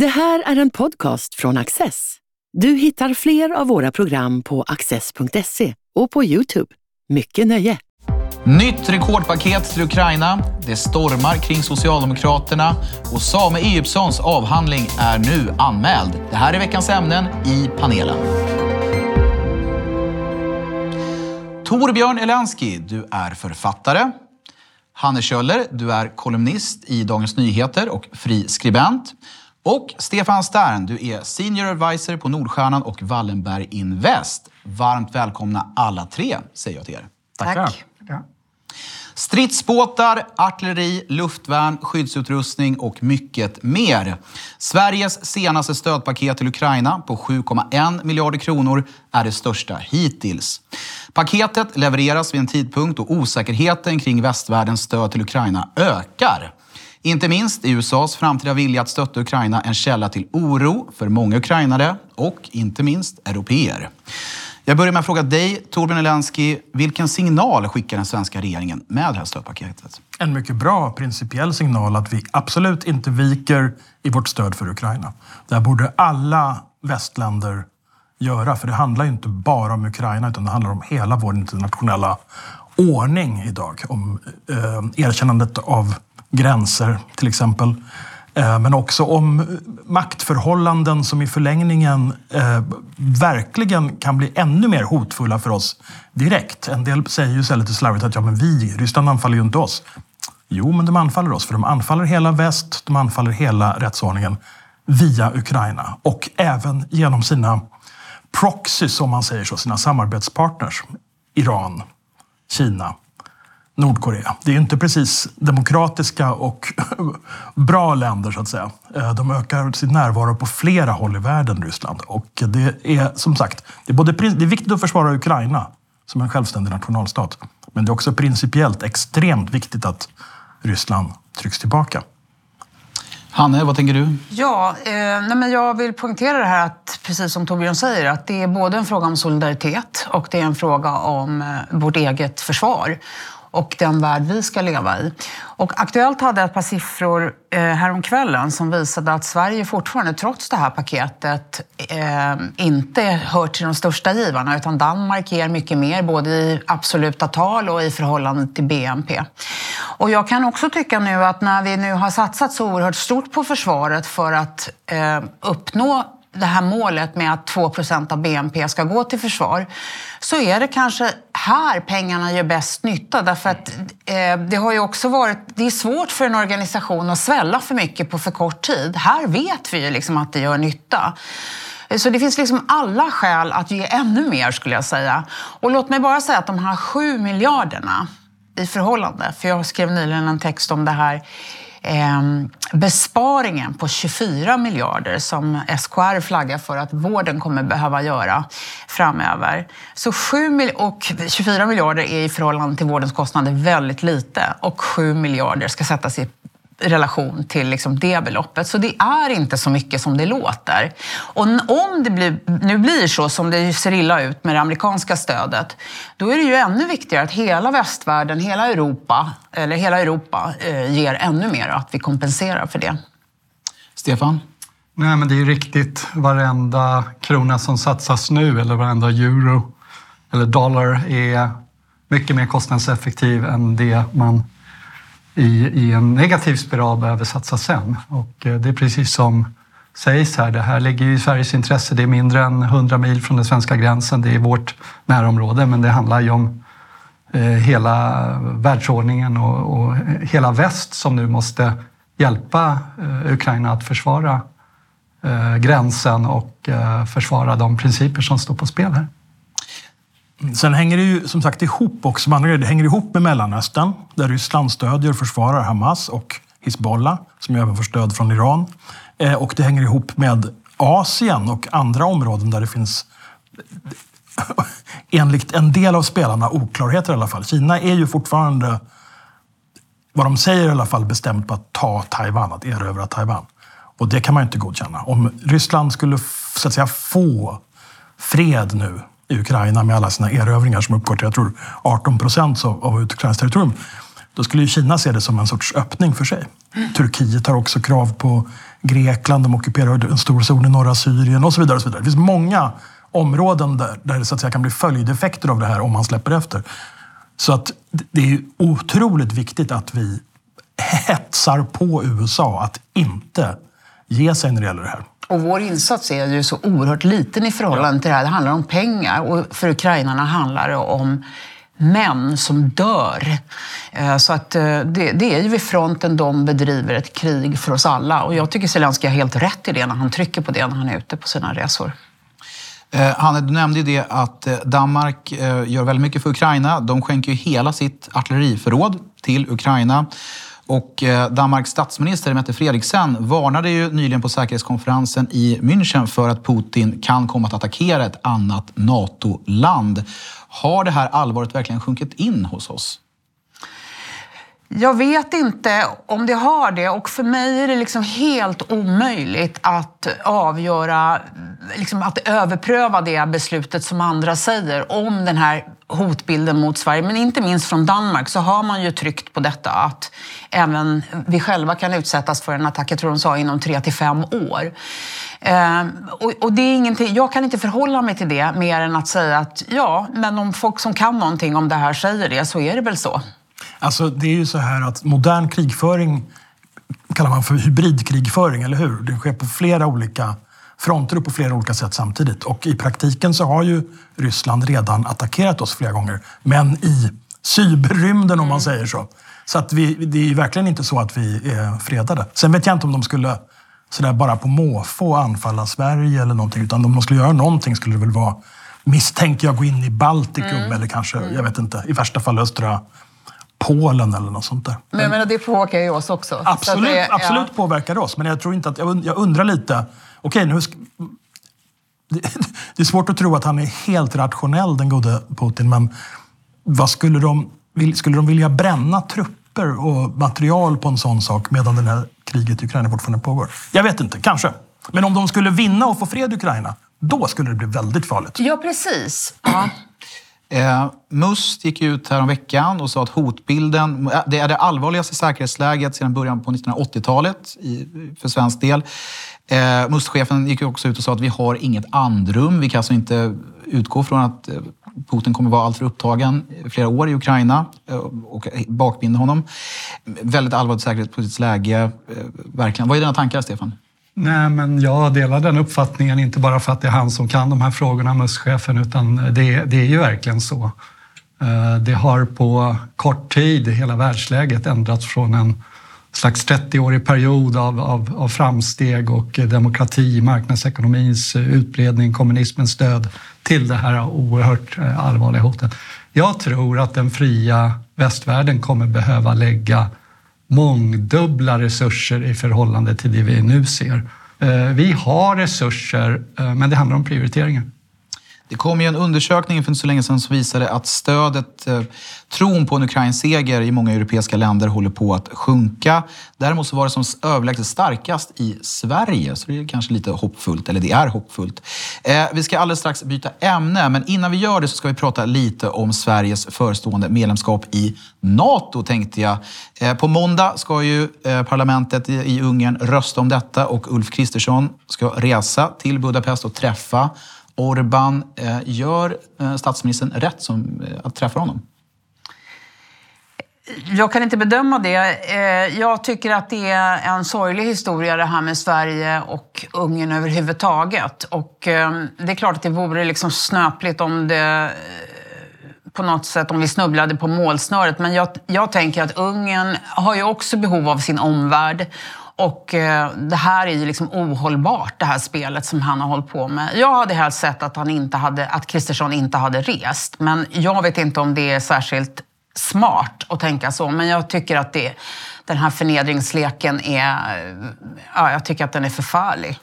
Det här är en podcast från Access. Du hittar fler av våra program på access.se och på Youtube. Mycket nöje! Nytt rekordpaket till Ukraina. Det stormar kring Socialdemokraterna och Same Egyptssons avhandling är nu anmäld. Det här är veckans ämnen i panelen. Torbjörn Elensky, du är författare. Hanne Kjöller, du är kolumnist i Dagens Nyheter och fri skribent. Och Stefan Stern, du är senior advisor på Nordstjärnan och Wallenberg Invest. Varmt välkomna alla tre, säger jag till er. Tack. Stridsbåtar, artilleri, luftvärn, skyddsutrustning och mycket mer. Sveriges senaste stödpaket till Ukraina på 7,1 miljarder kronor är det största hittills. Paketet levereras vid en tidpunkt då osäkerheten kring västvärldens stöd till Ukraina ökar. Inte minst är USAs framtida vilja att stötta Ukraina en källa till oro för många ukrainare och inte minst europeer. Jag börjar med att fråga dig, Torbjörn Elensky. Vilken signal skickar den svenska regeringen med det här stödpaketet? En mycket bra principiell signal att vi absolut inte viker i vårt stöd för Ukraina. Det här borde alla västländer göra, för det handlar ju inte bara om Ukraina utan det handlar om hela vår internationella ordning idag. Om eh, erkännandet av gränser till exempel. Eh, men också om maktförhållanden som i förlängningen eh, verkligen kan bli ännu mer hotfulla för oss direkt. En del säger ju så lite slarvigt att ja, men vi, Ryssland anfaller ju inte oss. Jo, men de anfaller oss, för de anfaller hela väst, de anfaller hela rättsordningen via Ukraina och även genom sina proxies, om man säger så, sina samarbetspartners. Iran, Kina, Nordkorea. Det är inte precis demokratiska och bra länder så att säga. Eh, de ökar sin närvaro på flera håll i världen, Ryssland. Och det är som sagt, det är, både, det är viktigt att försvara Ukraina som en självständig nationalstat. Men det är också principiellt extremt viktigt att Ryssland trycks tillbaka. Hanne, vad tänker du? Ja, eh, nej men jag vill poängtera det här att, precis som Torbjörn säger, att det är både en fråga om solidaritet och det är en fråga om eh, vårt eget försvar och den värld vi ska leva i. Och Aktuellt hade ett par siffror eh, häromkvällen som visade att Sverige fortfarande, trots det här paketet, eh, inte hör till de största givarna, utan Danmark ger mycket mer, både i absoluta tal och i förhållande till BNP. Och jag kan också tycka nu att när vi nu har satsat så oerhört stort på försvaret för att eh, uppnå det här målet med att 2% av BNP ska gå till försvar så är det kanske här pengarna gör bäst nytta. Därför att eh, det har ju också varit, det är svårt för en organisation att svälla för mycket på för kort tid. Här vet vi ju liksom att det gör nytta. Eh, så det finns liksom alla skäl att ge ännu mer skulle jag säga. Och låt mig bara säga att de här sju miljarderna i förhållande, för jag skrev nyligen en text om det här Ehm, besparingen på 24 miljarder som SKR flaggar för att vården kommer behöva göra framöver. Så 7 och 24 miljarder är i förhållande till vårdens kostnader väldigt lite och 7 miljarder ska sättas i relation till liksom det beloppet. Så det är inte så mycket som det låter. Och om det blir, nu blir så som det ser illa ut med det amerikanska stödet, då är det ju ännu viktigare att hela västvärlden, hela Europa, eller hela Europa eh, ger ännu mer och att vi kompenserar för det. Stefan? Nej, men det är riktigt. Varenda krona som satsas nu eller varenda euro eller dollar är mycket mer kostnadseffektiv än det man i, i en negativ spiral behöver satsa sen. Och eh, det är precis som sägs här, det här ligger i Sveriges intresse. Det är mindre än 100 mil från den svenska gränsen. Det är vårt närområde, men det handlar ju om eh, hela världsordningen och, och, hela väst som nu måste hjälpa eh, Ukraina att försvara eh, gränsen och eh, försvara de principer som står på spel här. Sen hänger det ju som sagt ihop också med andra grejer. Det hänger ihop med Mellanöstern, där Ryssland stödjer och försvarar Hamas och Hizbollah, som även får stöd från Iran. Eh, och det hänger ihop med Asien och andra områden där det finns enligt en del av spelarna oklarheter i alla fall. Kina är ju fortfarande, vad de säger i alla fall, bestämt på att ta Taiwan, att erövra Taiwan. Och det kan man ju inte godkänna. Om Ryssland skulle så att säga få fred nu i Ukraina med alla sina erövringar som uppgår till, jag tror, 18 procent av, av Ukrainas territorium. Då skulle ju Kina se det som en sorts öppning för sig. Mm. Turkiet har också krav på Grekland, de ockuperar en stor zon i norra Syrien och så vidare. Och så vidare. Det finns många områden där, där det så att säga, kan bli följdeffekter av det här om man släpper efter. Så att det är otroligt viktigt att vi hetsar på USA att inte ge sig när det gäller det här. Och vår insats är ju så oerhört liten i förhållande till det här. Det handlar om pengar och för ukrainarna handlar det om män som dör. Eh, så att eh, det, det är ju vid fronten de bedriver ett krig för oss alla. Och jag tycker Zelenskyj har helt rätt i det när han trycker på det när han är ute på sina resor. Eh, Hanne, du nämnde ju det att Danmark gör väldigt mycket för Ukraina. De skänker ju hela sitt artilleriförråd till Ukraina. Och eh, Danmarks statsminister Mette Frederiksen varnade ju nyligen på säkerhetskonferensen i München för att Putin kan komma att attackera ett annat NATO-land. Har det här allvaret verkligen sjunkit in hos oss? Jag vet inte om det har det och för mig är det liksom helt omöjligt att avgöra, liksom att överpröva det beslutet som andra säger om den här hotbilden mot Sverige. Men inte minst från Danmark så har man ju tryckt på detta att även vi själva kan utsättas för en attack, jag tror de sa inom tre till fem år. Ehm, och, och, det är ingenting, jag kan inte förhålla mig till det mer än att säga att ja, men om folk som kan någonting om det här säger det så är det väl så. Alltså det är ju så här att modern krigföring kallar man för hybridkrigföring, eller hur? Det sker på flera olika fronter och på flera olika sätt samtidigt. Och i praktiken så har ju Ryssland redan attackerat oss flera gånger. Men i cyberrymden om man säger så. Så att vi, det är verkligen inte så att vi är fredade. Sen vet jag inte om de skulle sådär bara på måfå anfalla Sverige eller någonting. Utan om de skulle göra någonting skulle det väl vara, misstänker jag, gå in i Baltikum mm. eller kanske, jag vet inte, i värsta fall östra Polen eller något sånt där. Men jag menar, det påverkar ju oss också. Absolut, det, absolut ja. påverkar det oss. Men jag tror inte att, jag undrar lite, okej okay, nu det är svårt att tro att han är helt rationell, den gode Putin, men vad skulle de, skulle de vilja bränna trupper och material på en sån sak medan det här kriget i Ukraina fortfarande pågår? Jag vet inte, kanske. Men om de skulle vinna och få fred i Ukraina, då skulle det bli väldigt farligt. Ja, precis. Ja. Eh, Must gick ut här om veckan och sa att hotbilden, eh, det är det allvarligaste säkerhetsläget sedan början på 1980-talet för svensk del. Eh, Must-chefen gick också ut och sa att vi har inget andrum. Vi kan alltså inte utgå från att eh, Putin kommer vara alltför upptagen flera år i Ukraina eh, och bakbinda honom. Väldigt allvarligt säkerhetspolitiskt läge. Eh, verkligen. Vad är dina tankar, Stefan? Nej, men jag delar den uppfattningen, inte bara för att det är han som kan de här frågorna, MUS-chefen, utan det, det är ju verkligen så. Eh, det har på kort tid, hela världsläget, ändrats från en slags 30-årig period av, av, av, framsteg och demokrati, marknadsekonomins utbredning, kommunismens död till det här oerhört eh, allvarliga hotet. Jag tror att den fria västvärlden kommer behöva lägga mångdubbla resurser i förhållande till det vi nu ser. Eh, vi har resurser, eh, men det handlar om prioriteringar. Det kom ju en undersökning för inte så länge sedan som visade att stödet, eh, tron på en ukrainsk seger i många europeiska länder håller på att sjunka. Däremot så var det som överlägset starkast i Sverige, så det är kanske lite hoppfullt, eller det är hoppfullt. Eh, vi ska alldeles strax byta ämne, men innan vi gör det så ska vi prata lite om Sveriges förestående medlemskap i NATO, tänkte jag. Eh, på måndag ska ju eh, parlamentet i, Ungern rösta om detta och Ulf Kristersson ska resa till Budapest och träffa Orbán. gör statsministern rätt som, att träffa honom? Jag kan inte bedöma det. Eh, jag tycker att det är en sorglig historia det här med Sverige och Ungern överhuvudtaget. Och eh, det är klart att det vore liksom snöpligt om det eh, på något sätt om vi snubblade på målsnöret. Men jag, jag tänker att Ungern har ju också behov av sin omvärld. Och det här är ju liksom ohållbart, det här spelet som han har hållit på med. Jag hade helst sett att, han inte hade, att Kristersson inte hade rest. Men jag vet inte om det är särskilt smart att tänka så. Men jag tycker att det, den här förnedringsleken är... Ja, jag tycker att den är förfärlig.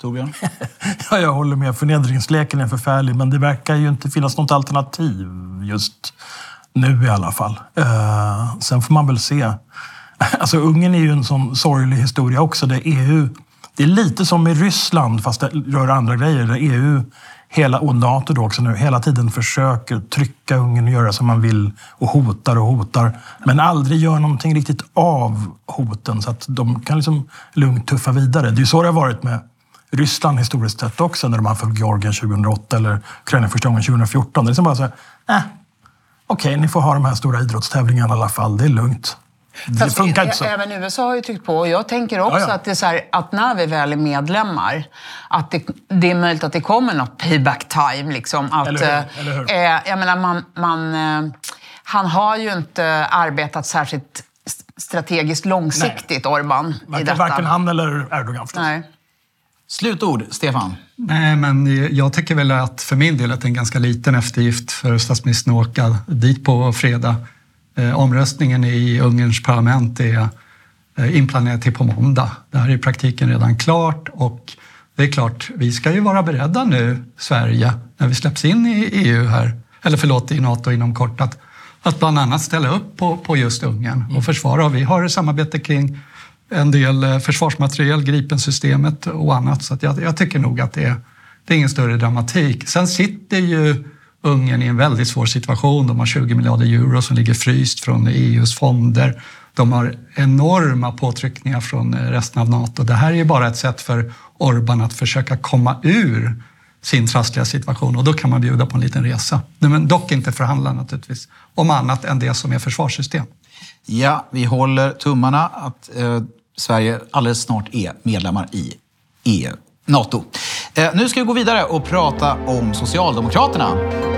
Torbjörn? ja, jag håller med. Förnedringsleken är förfärlig, men det verkar ju inte finnas något alternativ just nu i alla fall. Uh, sen får man väl se Alltså Ungern är ju en sån sorglig historia också. Där EU, det är lite som i Ryssland, fast det rör andra grejer. Där EU hela, och NATO då också nu, hela tiden försöker trycka Ungern och göra som man vill och hotar och hotar. Men aldrig gör någonting riktigt av hoten så att de kan liksom lugnt tuffa vidare. Det är ju så det har varit med Ryssland historiskt sett också när de anföll Georgien 2008 eller Ukraina första gången 2014. Det är liksom bara så här, eh, okej, okay, ni får ha de här stora idrottstävlingarna i alla fall. Det är lugnt. Det Fast funkar inte så. Även USA har ju tryckt på. Och jag tänker också Ja, ja. att det är så här, att när vi väl är medlemmar, att det, det är möjligt att det kommer något payback time. Liksom, att, Eller hur? eh, Eller hur? Eh, jag menar, man, man, eh, han har ju inte arbetat särskilt strategiskt långsiktigt, Orban, i Varken, detta. varken han eller Erdogan förstås. Nej. Slutord, Stefan. Nej, men jag tycker väl att för min del att det är en ganska liten eftergift för statsministern att åka dit på fredag. Eh, omröstningen i Ungerns parlament är eh, inplanerad till på måndag. Det här är i praktiken redan klart och det är klart, vi ska ju vara beredda nu, Sverige, när vi släpps in i EU här, eller förlåt, i NATO inom kort, att, att bland annat ställa upp på, på just Ungern och försvara. Vi har samarbete kring en del eh, försvarsmateriel, Gripensystemet och annat. Så jag, jag tycker nog att det är, det är ingen större dramatik. Sen sitter ju Ungern i en väldigt svår situation. De har 20 miljarder euro som ligger fryst från EUs fonder. De har enorma påtryckningar från resten av NATO. Det här är ju bara ett sätt för Orbán att försöka komma ur sin trassliga situation och då kan man bjuda på en liten resa. Men dock inte förhandla naturligtvis om annat än det som är försvarssystem. Ja, vi håller tummarna att eh, Sverige alldeles snart är medlemmar i EU, NATO. Eh, nu ska vi gå vidare och prata om Socialdemokraterna.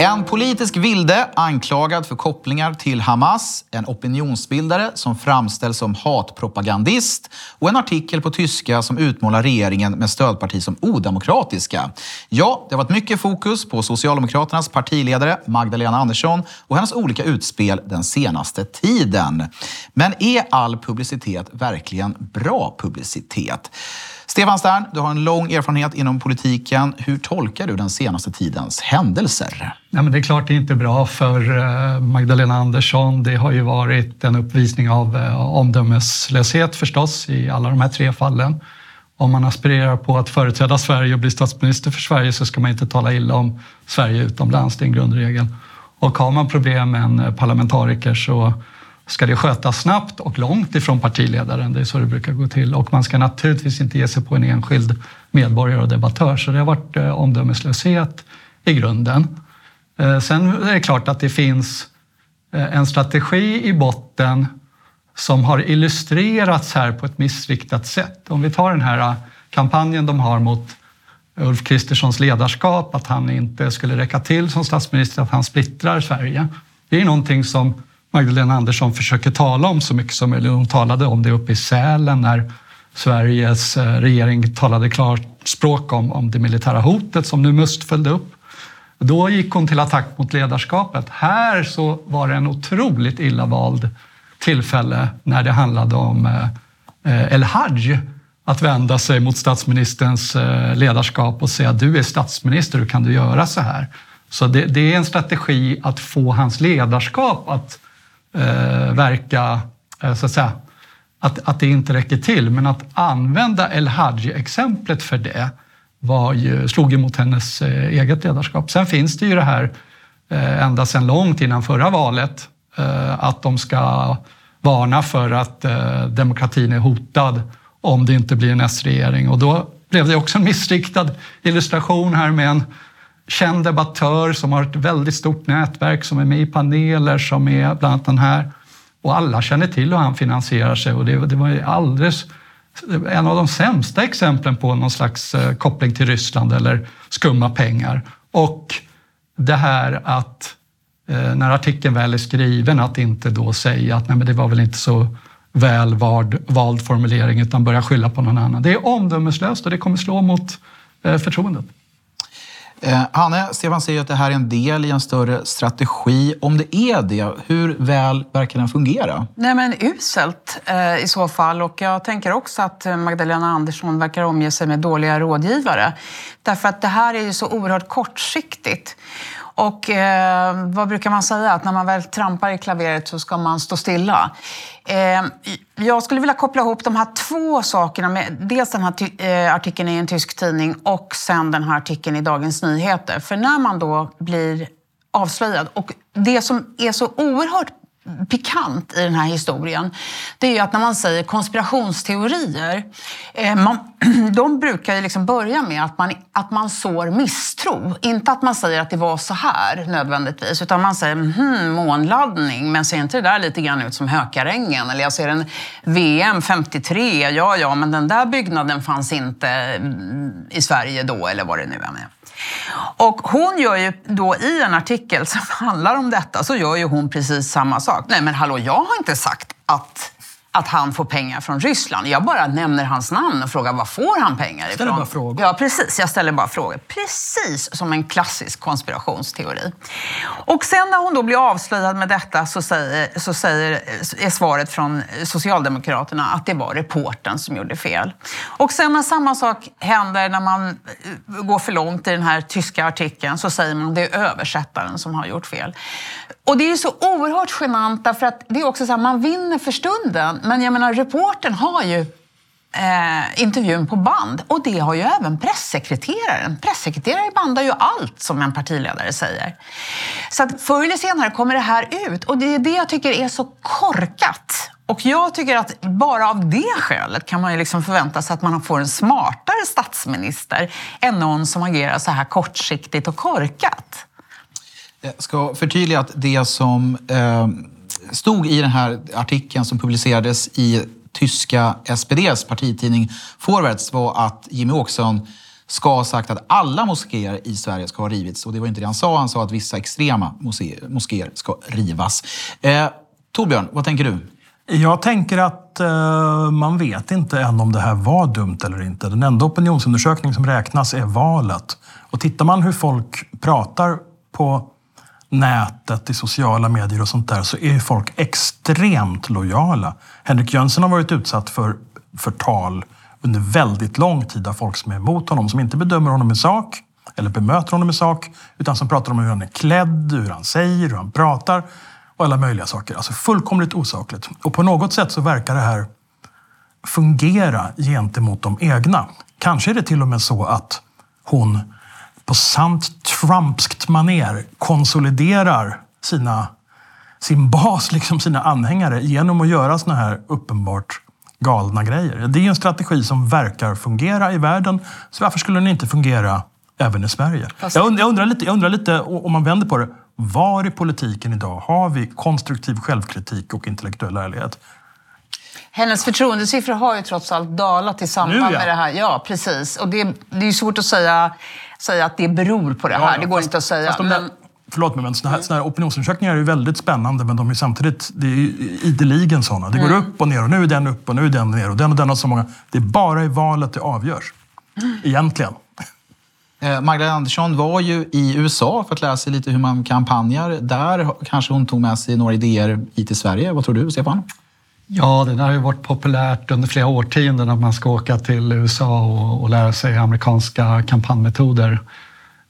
En politisk vilde anklagad för kopplingar till Hamas, en opinionsbildare som framställs som hatpropagandist och en artikel på tyska som utmålar regeringen med stödparti som odemokratiska. Ja, det har varit mycket fokus på Socialdemokraternas partiledare Magdalena Andersson och hennes olika utspel den senaste tiden. Men är all publicitet verkligen bra publicitet? Stefan Stern, du har en lång erfarenhet inom politiken. Hur tolkar du den senaste tidens händelser? Ja, men det är klart det är inte bra för eh, Magdalena Andersson. Det har ju varit en uppvisning av eh, omdömeslöshet förstås i alla de här tre fallen. Om man aspirerar på att företräda Sverige och bli statsminister för Sverige så ska man inte tala illa om Sverige utomlands, det är en grundregel. Och har man problem med en eh, parlamentariker så ska det skötas snabbt och långt ifrån partiledaren. Det är så det brukar gå till. Och man ska naturligtvis inte ge sig på en enskild medborgare och debattör. Så det har varit eh, omdömeslöshet i grunden. Eh, sen är det klart att det finns eh, en strategi i botten som har illustrerats här på ett missriktat sätt. Om vi tar den här kampanjen de har mot Ulf Kristerssons ledarskap, att han inte skulle räcka till som statsminister, att han splittrar Sverige. Det är någonting som Magdalena Andersson försöker tala om så mycket som möjligt. Hon talade om det uppe i Sälen när Sveriges eh, regering talade klart språk om, om det militära hotet som nu Must följde upp. Då gick hon till attack mot ledarskapet. Här så var det en otroligt illa vald tillfälle när det handlade om eh, eh El Hajj att vända sig mot statsministerns eh, ledarskap och säga du är statsminister, hur kan du göra så här? Så det, det är en strategi att få hans ledarskap att eh, verka, eh, så att säga, att, att det inte räcker till. Men att använda El Hadji-exemplet för det var ju, slog ju mot hennes eh, eget ledarskap. Sen finns det ju det här eh, ända sedan långt innan förra valet eh, att de ska varna för att eh, demokratin är hotad om det inte blir en S-regering. Och då blev det också en missriktad illustration här med en känd debattör som har ett väldigt stort nätverk, som är med i paneler, som är bland annat den här. Och alla känner till hur han finansierar sig och det, det var ju alldeles en av de sämsta exemplen på någon slags eh, koppling till Ryssland eller skumma pengar. Och det här att eh, när artikeln väl är skriven att inte då säga att nej, men det var väl inte så väl vald, vald formulering utan börja skylla på någon annan. Det är omdömeslöst och det kommer slå mot eh, förtroendet. Eh, Hanne, Stefan säger att det här är en del i en större strategi. Om det är det, hur väl verkar den fungera? Nej men uselt eh, i så fall och jag tänker också att eh, Magdalena Andersson verkar omge sig med dåliga rådgivare. Därför att det här är ju så oerhört kortsiktigt. Och eh, vad brukar man säga? Att när man väl trampar i klaveret så ska man stå stilla. Eh, jag skulle vilja koppla ihop de här två sakerna. Med, dels den här eh, artikeln i en tysk tidning och sen den här artikeln i Dagens Nyheter. För när man då blir avslöjad och det som är så oerhört pikant i den här historien, det är ju att när man säger konspirationsteorier, eh, man, de brukar ju liksom börja med att man, att man sår misstro. Inte att man säger att det var så här nödvändigtvis, utan man säger hmm, månladdning, men ser inte det där lite grann ut som Hökarängen? Eller jag ser en VM 53, ja ja, men den där byggnaden fanns inte mm, i Sverige då, eller vad det nu är. Med. Och hon gör ju då i en artikel som handlar om detta, så gör ju hon precis samma sak. Nej men hallå, jag har inte sagt att att han får pengar från Ryssland. Jag bara nämner hans namn och frågar var får han pengar ifrån? Ställer bara frågor. Ja, precis. Jag ställer bara frågor. Precis som en klassisk konspirationsteori. Och sen när hon då blir avslöjad med detta så, säger, så säger, är svaret från Socialdemokraterna att det var reporten som gjorde fel. Och sen när samma sak händer när man eh, går för långt i den här tyska artikeln så säger man att det är översättaren som har gjort fel. Och det är så oerhört genant därför att det är också så här, man vinner för stunden. Men jag menar, reporten har ju eh, intervjun på band och det har ju även pressekreteraren. Pressekreterare bandar ju allt som en partiledare säger. Så att förr eller senare kommer det här ut och det är det jag tycker är så korkat. Och jag tycker att bara av det skälet kan man ju liksom förvänta sig att man får en smartare statsminister än någon som agerar så här kortsiktigt och korkat. Jag ska förtydliga att det som eh, stod i den här artikeln som publicerades i tyska SPDs partitidning Forwards var att Jimmy Åkesson ska ha sagt att alla moskéer i Sverige ska ha rivits. Och det var inte det han sa. Han sa att vissa extrema moskéer ska rivas. Eh, Torbjörn, vad tänker du? Jag tänker att eh, man vet inte än om det här var dumt eller inte. Den enda opinionsundersökning som räknas är valet. Och tittar man hur folk pratar på nätet, i sociala medier och sånt där så är folk extremt lojala. Henrik Jönsson har varit utsatt för förtal under väldigt lång tid av folk som är emot honom, som inte bedömer honom i sak eller bemöter honom i sak, utan som pratar om hur han är klädd, hur han säger, hur han pratar och alla möjliga saker. Alltså fullkomligt osakligt. Och på något sätt så verkar det här fungera gentemot de egna. Kanske är det till och med så att hon på sant Trumpskt maner konsoliderar sina, sin bas, liksom sina anhängare, genom att göra såna här uppenbart galna grejer. Det är en strategi som verkar fungera i världen, så varför skulle den inte fungera även i Sverige? Fast... Jag, undrar, jag, undrar lite, jag undrar lite, om man vänder på det, var i politiken idag har vi konstruktiv självkritik och intellektuell ärlighet? Hennes förtroendesiffror har ju trots allt dalat i samband nu, ja. med det här. Ja, precis. Och det, det är svårt att säga säga att det beror på det här. Ja, ja, det går fast, inte att säga. De men... Förlåt mig, men såna här, såna här opinionsundersökningar är ju väldigt spännande, men de är samtidigt det är ideligen sådana. Det går mm. upp och ner och nu är den upp och nu är den ner och den och den har så många. Det är bara i valet det avgörs. Mm. Egentligen. Eh, Magdalena Andersson var ju i USA för att lära sig lite hur man kampanjar. Där kanske hon tog med sig några idéer hit till Sverige. Vad tror du, Stefan? Ja, det där har ju varit populärt under flera årtionden att man ska åka till USA och, och lära sig amerikanska kampanjmetoder.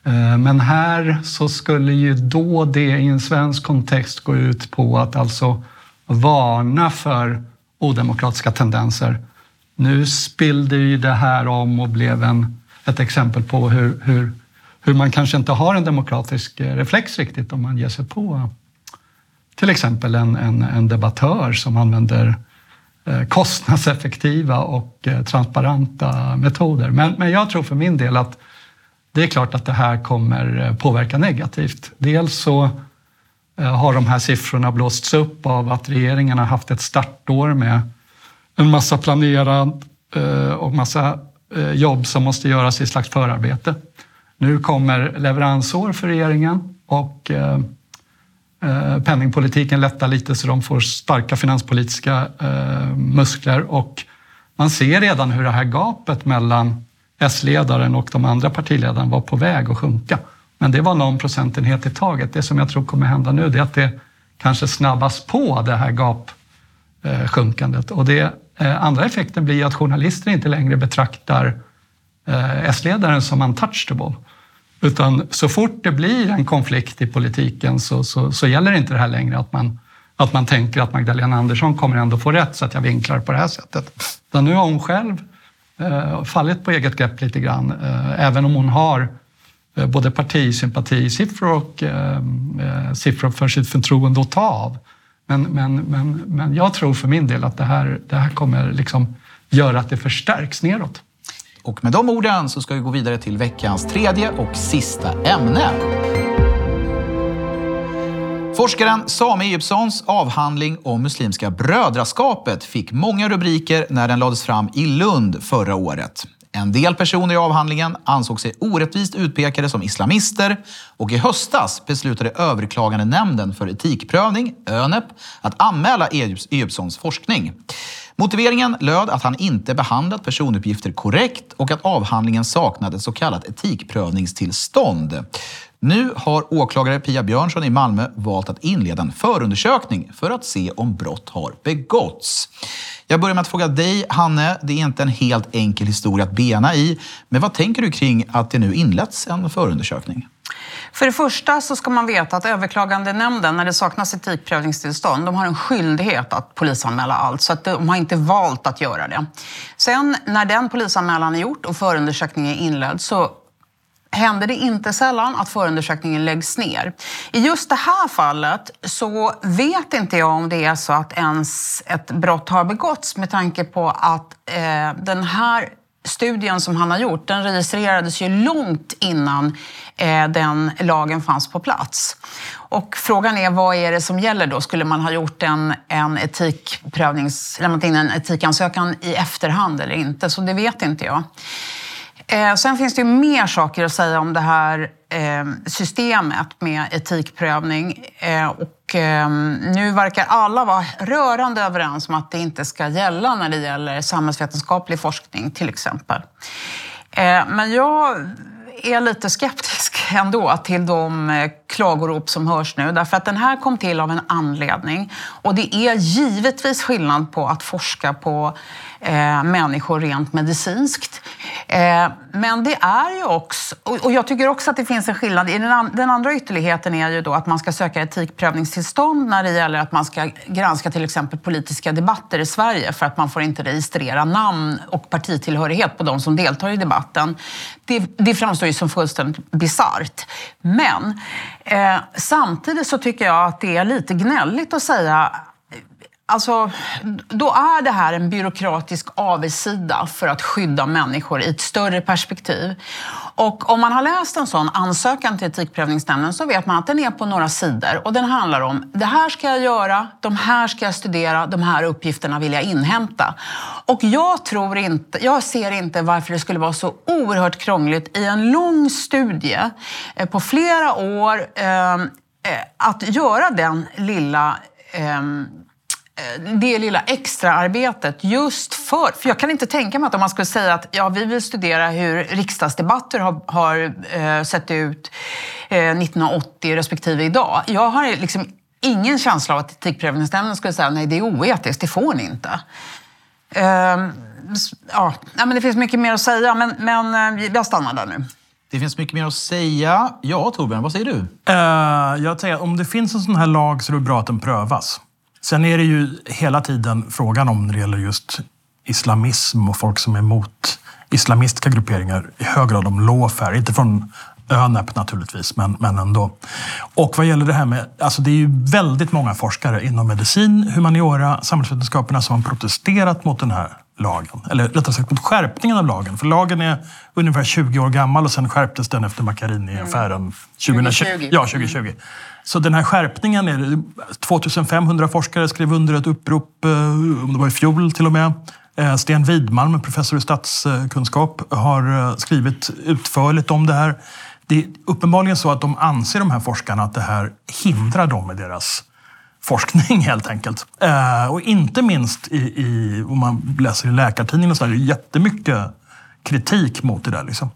Eh, men här så skulle ju då det i en svensk kontext gå ut på att alltså varna för odemokratiska tendenser. Nu spillde ju det här om och blev en, ett exempel på hur, hur, hur man kanske inte har en demokratisk eh, reflex riktigt om man ger sig på till exempel en, en, en debattör som använder eh, kostnadseffektiva och eh, transparenta metoder. Men, men jag tror för min del att det är klart att det här kommer eh, påverka negativt. Dels så har de här siffrorna blåsts upp av att regeringen har haft ett startår med en massa planerad och massa jobb som måste göras i slags förarbete. Nu kommer leveransår för regeringen och Eh, penningpolitiken lättar lite så de får starka finanspolitiska eh, muskler och man ser redan hur det här gapet mellan S-ledaren och de andra partiledarna var på väg att sjunka. Men det var någon procentenhet i taget. Det som jag tror kommer hända nu är att det kanske snabbas på det här gapsjunkandet. Eh, och det, eh, andra effekten blir att journalister inte längre betraktar S-ledaren som untouchable utan så fort det blir en konflikt i politiken så, så, så gäller inte det här längre att man, att man tänker att Magdalena Andersson kommer ändå få rätt så att jag vinklar på det här sättet. Utan nu har hon själv eh, fallit på eget grepp lite grann, eh, även om hon har eh, både partisympatisiffror och eh, eh, siffror för sitt förtroende att ta av. Men, men, men, men jag tror för min del att det här, det här kommer liksom göra att det förstärks neråt. Och med de orden så ska vi gå vidare till veckans tredje och sista ämne. Forskaren Sami Egyptssons avhandling om Muslimska brödraskapet fick många rubriker när den lades fram i Lund förra året. En del personer i avhandlingen ansåg sig orättvist utpekade som islamister och i höstas beslutade överklagande nämnden för etikprövning, ÖNEP, att anmäla Egyptssons forskning. Motiveringen löd att han inte behandlat personuppgifter korrekt och att avhandlingen saknade så kallat etikprövningstillstånd. Nu har åklagare Pia Björnsson i Malmö valt att inleda en förundersökning för att se om brott har begåtts. Jag börjar med att fråga dig, Hanne. Det är inte en helt enkel historia att bena i, men vad tänker du kring att det nu inletts en förundersökning? För det första så ska man veta att överklagandenämnden, när det saknas etikprövningstillstånd, de har en skyldighet att polisanmäla allt. Så att de har inte valt att göra det. Sen när den polisanmälan är gjort och förundersökningen är inledd så händer det inte sällan att förundersökningen läggs ner. I just det här fallet så vet inte jag om det är så att ens ett brott har begåtts med tanke på att eh, den här studien som han har gjort, den registrerades ju långt innan eh, den lagen fanns på plats. Och frågan är vad är det som gäller då? Skulle man ha gjort en, en etikprövnings, lämnat in en etikansökan i efterhand eller inte? Så det vet inte jag. Eh, sen finns det ju mer saker att säga om det här eh, systemet med etikprövning. Eh, och eh, nu verkar alla vara rörande överens om att det inte ska gälla när det gäller samhällsvetenskaplig forskning till exempel. Eh, men jag är lite skeptisk ändå till de eh, klagorop som hörs nu. Därför att den här kom till av en anledning. Och det är givetvis skillnad på att forska på eh, människor rent medicinskt. Eh, men det är ju också, och jag tycker också att det finns en skillnad. Den, den andra ytterligheten är ju då att man ska söka etikprövningstillstånd när det gäller att man ska granska till exempel politiska debatter i Sverige för att man får inte registrera namn och partitillhörighet på de som deltar i debatten. Det, det framstår ju som fullständigt bisarrt. Men eh, samtidigt så tycker jag att det är lite gnälligt att säga Alltså, då är det här en byråkratisk avigsida för att skydda människor i ett större perspektiv. Och om man har läst en sån ansökan till Etikprövningsnämnden så vet man att den är på några sidor och den handlar om det här ska jag göra, de här ska jag studera, de här uppgifterna vill jag inhämta. Och jag tror inte, jag ser inte varför det skulle vara så oerhört krångligt i en lång studie eh, på flera år eh, eh, att göra den lilla Eh, det lilla extraarbetet just för... För jag kan inte tänka mig att om man skulle säga att ja, vi vill studera hur riksdagsdebatter har, har eh, sett ut eh, 1980 respektive idag. Jag har liksom ingen känsla av att Etikprövningsnämnden skulle säga nej, det är oetiskt, det får ni inte. Eh, ja, men det finns mycket mer att säga, men, men eh, jag stannar där nu. Det finns mycket mer att säga. Ja, Torbjörn, vad säger du? Uh, jag säger, om det finns en sån här lag så är det bra att den prövas. Sen är det ju hela tiden frågan om när det gäller just islamism och folk som är emot islamistiska grupperingar i hög grad om lawfare. Inte från ÖNEP naturligtvis, men, men ändå. Och vad gäller det här med, alltså det är ju väldigt många forskare inom medicin, humaniora, samhällsvetenskaperna som har protesterat mot den här lagen. Eller rättare sagt mot skärpningen av lagen. För lagen är ungefär 20 år gammal och sen skärptes den efter Macchiarini-affären 2020. 2020. Ja, 2020. Så den här skärpningen, är 2500 forskare skrev under ett upprop, eh, om det var i fjol till och med. Eh, Sten Widmalm, professor i statskunskap, har eh, skrivit utförligt om det här. Det är uppenbarligen så att de anser, de här forskarna, att det här hindrar dem i deras forskning helt enkelt. och inte minst i, i, om man läser i Läkartidningen, så är det jättemycket kritik mot det där. Liksom.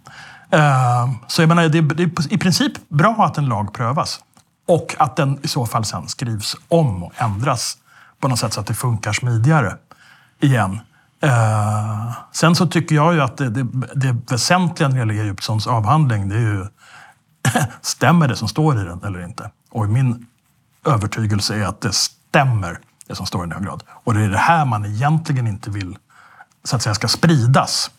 så jag menar, det är i princip bra att en lag prövas. Och att den i så fall sen skrivs om och ändras på något sätt så att det funkar smidigare igen. Eh, sen så tycker jag ju att det, det, det väsentliga när det gäller Egyptsons avhandling, det är ju stämmer det som står i den eller inte? Och min övertygelse är att det stämmer, det som står i den hög grad. Och det är det här man egentligen inte vill så att säga ska spridas.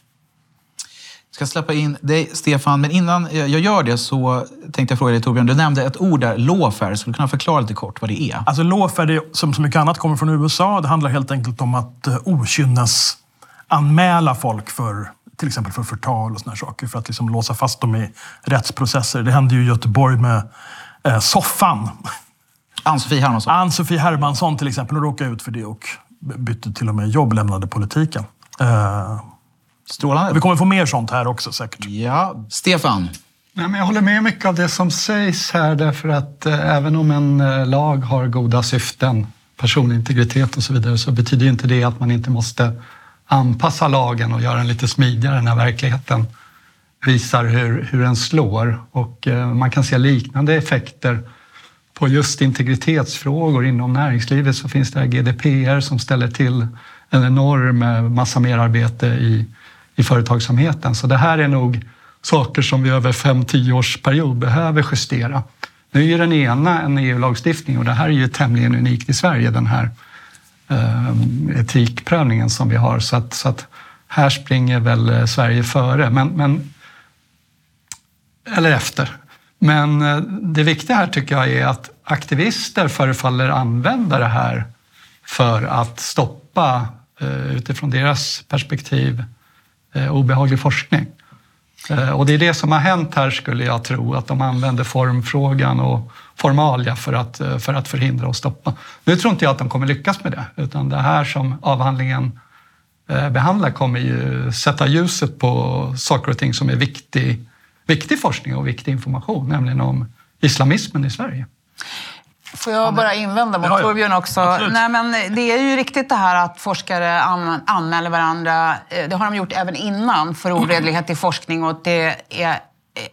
Jag ska släppa in dig, Stefan. Men innan jag gör det så tänkte jag fråga dig, Torbjörn. Du nämnde ett ord där, lawfare. Skulle du kunna förklara lite kort vad det är? Alltså lawfare, som så mycket annat, kommer från USA. Det handlar helt enkelt om att uh, okynnes anmäla folk för till exempel för förtal och såna saker. För att liksom låsa fast dem i rättsprocesser. Det hände ju i Göteborg med eh, Soffan. Ann-Sofie Hermansson. Ann-Sofie Hermansson till exempel. Hon råkade ut för det och bytte till och med jobb, lämnade politiken. Eh, Strålande. vi kommer få mer sånt här också säkert. Ja. Stefan. Nej, men jag håller med mycket av det som sägs här därför att eh, även om en eh, lag har goda syften, personintegritet och så vidare, så betyder inte det att man inte måste anpassa lagen och göra den lite smidigare när verkligheten visar hur, hur den slår. Och eh, man kan se liknande effekter på just integritetsfrågor inom näringslivet så finns det här GDPR som ställer till en enorm eh, massa merarbete i, i företagsamheten. Så det här är nog saker som vi över 5-10 års period behöver justera. Nu är ju den ena en EU-lagstiftning och det här är ju tämligen unikt i Sverige, den här eh, etikprövningen som vi har. Så att, så att här springer väl eh, Sverige före, men, men, eller efter. Men eh, det viktiga här tycker jag är att aktivister förefaller använda det här för att stoppa, eh, utifrån deras perspektiv, Eh, obehaglig forskning. Eh, och det är det som har hänt här skulle jag tro, att de använder formfrågan och formalia för att, eh, för att förhindra och stoppa. Nu tror inte jag att de kommer lyckas med det, utan det här som avhandlingen behandlar kommer ju sätta ljuset på saker och ting som är viktig, viktig forskning och viktig information, nämligen om islamismen i Sverige. Får jag bara invända mot ja, ja. Torbjörn också? Nej, men det är ju riktigt det här att forskare an anmäler varandra. Eh, det har de gjort även innan för oredlighet i forskning och det är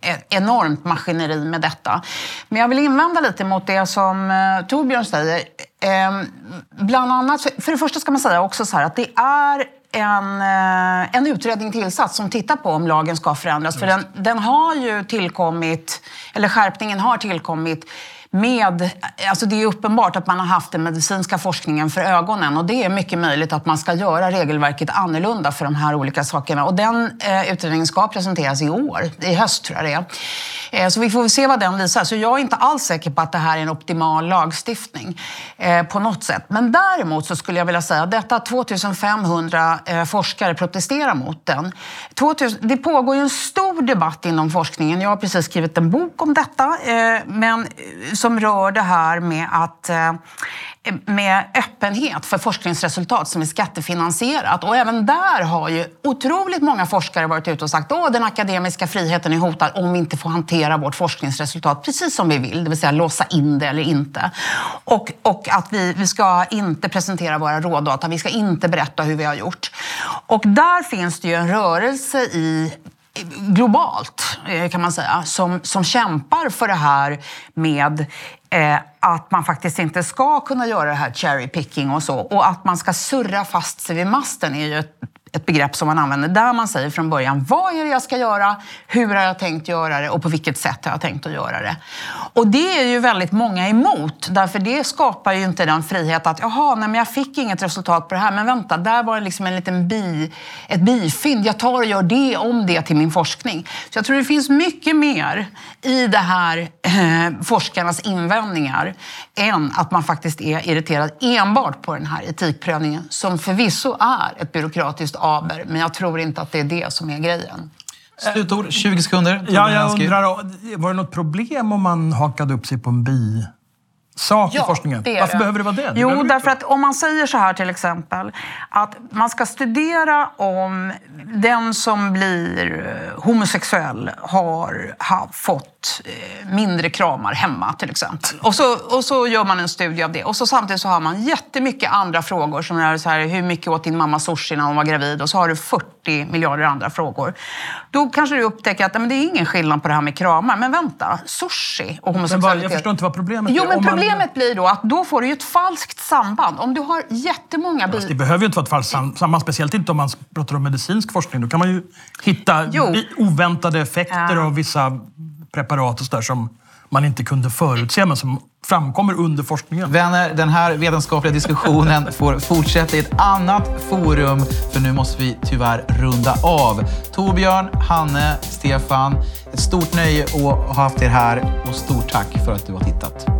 ett enormt maskineri med detta. Men jag vill invända lite mot det som eh, Torbjörn säger. Eh, bland annat, för det första ska man säga också så här att det är en, eh, en utredning tillsatt som tittar på om lagen ska förändras. För den, den har ju tillkommit, eller skärpningen har tillkommit med, alltså det är uppenbart att man har haft den medicinska forskningen för ögonen och det är mycket möjligt att man ska göra regelverket annorlunda för de här olika sakerna. Och den eh, utredningen ska presenteras i år, i höst tror jag det är. Eh, så vi får se vad den visar. Så jag är inte alls säker på att det här är en optimal lagstiftning eh, på något sätt. Men däremot så skulle jag vilja säga att detta 2500 eh, forskare protesterar mot den. 2000, det pågår ju en stor debatt inom forskningen. Jag har precis skrivit en bok om detta, eh, men som rör det här med att eh, med öppenhet för forskningsresultat som är skattefinansierat. Och även där har ju otroligt många forskare varit ute och sagt att den akademiska friheten är hotad om vi inte får hantera vårt forskningsresultat precis som vi vill, det vill säga låsa in det eller inte. Och, och att vi, vi ska inte presentera våra rådata, vi ska inte berätta hur vi har gjort. Och där finns det ju en rörelse i globalt, eh, kan man säga, som, som kämpar för det här med eh, att man faktiskt inte ska kunna göra det här cherry picking och så. Och att man ska surra fast sig vid masten är ju ett ett begrepp som man använder där man säger från början vad är det jag ska göra, hur har jag tänkt göra det och på vilket sätt har jag tänkt att göra det. Och det är ju väldigt många emot därför det skapar ju inte den frihet att jaha, nej men jag fick inget resultat på det här men vänta, där var det liksom en liten bi, ett bifynd. Jag tar och gör det om det till min forskning. Så jag tror det finns mycket mer i det här eh, forskarnas invändningar än att man faktiskt är irriterad enbart på den här etikprövningen som förvisso är ett byråkratiskt aber, men jag tror inte att det är det som är grejen. Slutord, 20 sekunder. Ja, jag undrar, var det något problem om man hakade upp sig på en bi sak ja, i forskningen. Det Varför det. behöver det vara det? det jo, därför att om man säger så här till exempel att man ska studera om den som blir eh, homosexuell har, har fått eh, mindre kramar hemma till exempel. Och så, och så gör man en studie av det. Och så samtidigt så har man jättemycket andra frågor som är så här, hur mycket åt din mamma sushi när hon var gravid? Och så har du 40 miljarder andra frågor. Då kanske du upptäcker att men det är ingen skillnad på det här med kramar. Men vänta, sushi och homosexualitet. Men jag förstår inte vad problemet jo, är. Men Om man- problemet blir då att då får du ju ett falskt samband. Om du har jättemånga Fast det behöver ju inte vara ett falskt sam- samband, speciellt inte om man pratar om medicinsk forskning. Då kan man ju hitta Jo. oväntade effekter Ja. av vissa preparat och så där som man inte kunde förutse men som framkommer under forskningen. Vänner, den här vetenskapliga diskussionen får fortsätta i ett annat forum för nu måste vi tyvärr runda av. Torbjörn, Hanne, Stefan, ett stort nöje att ha haft er här och stort tack för att du har tittat.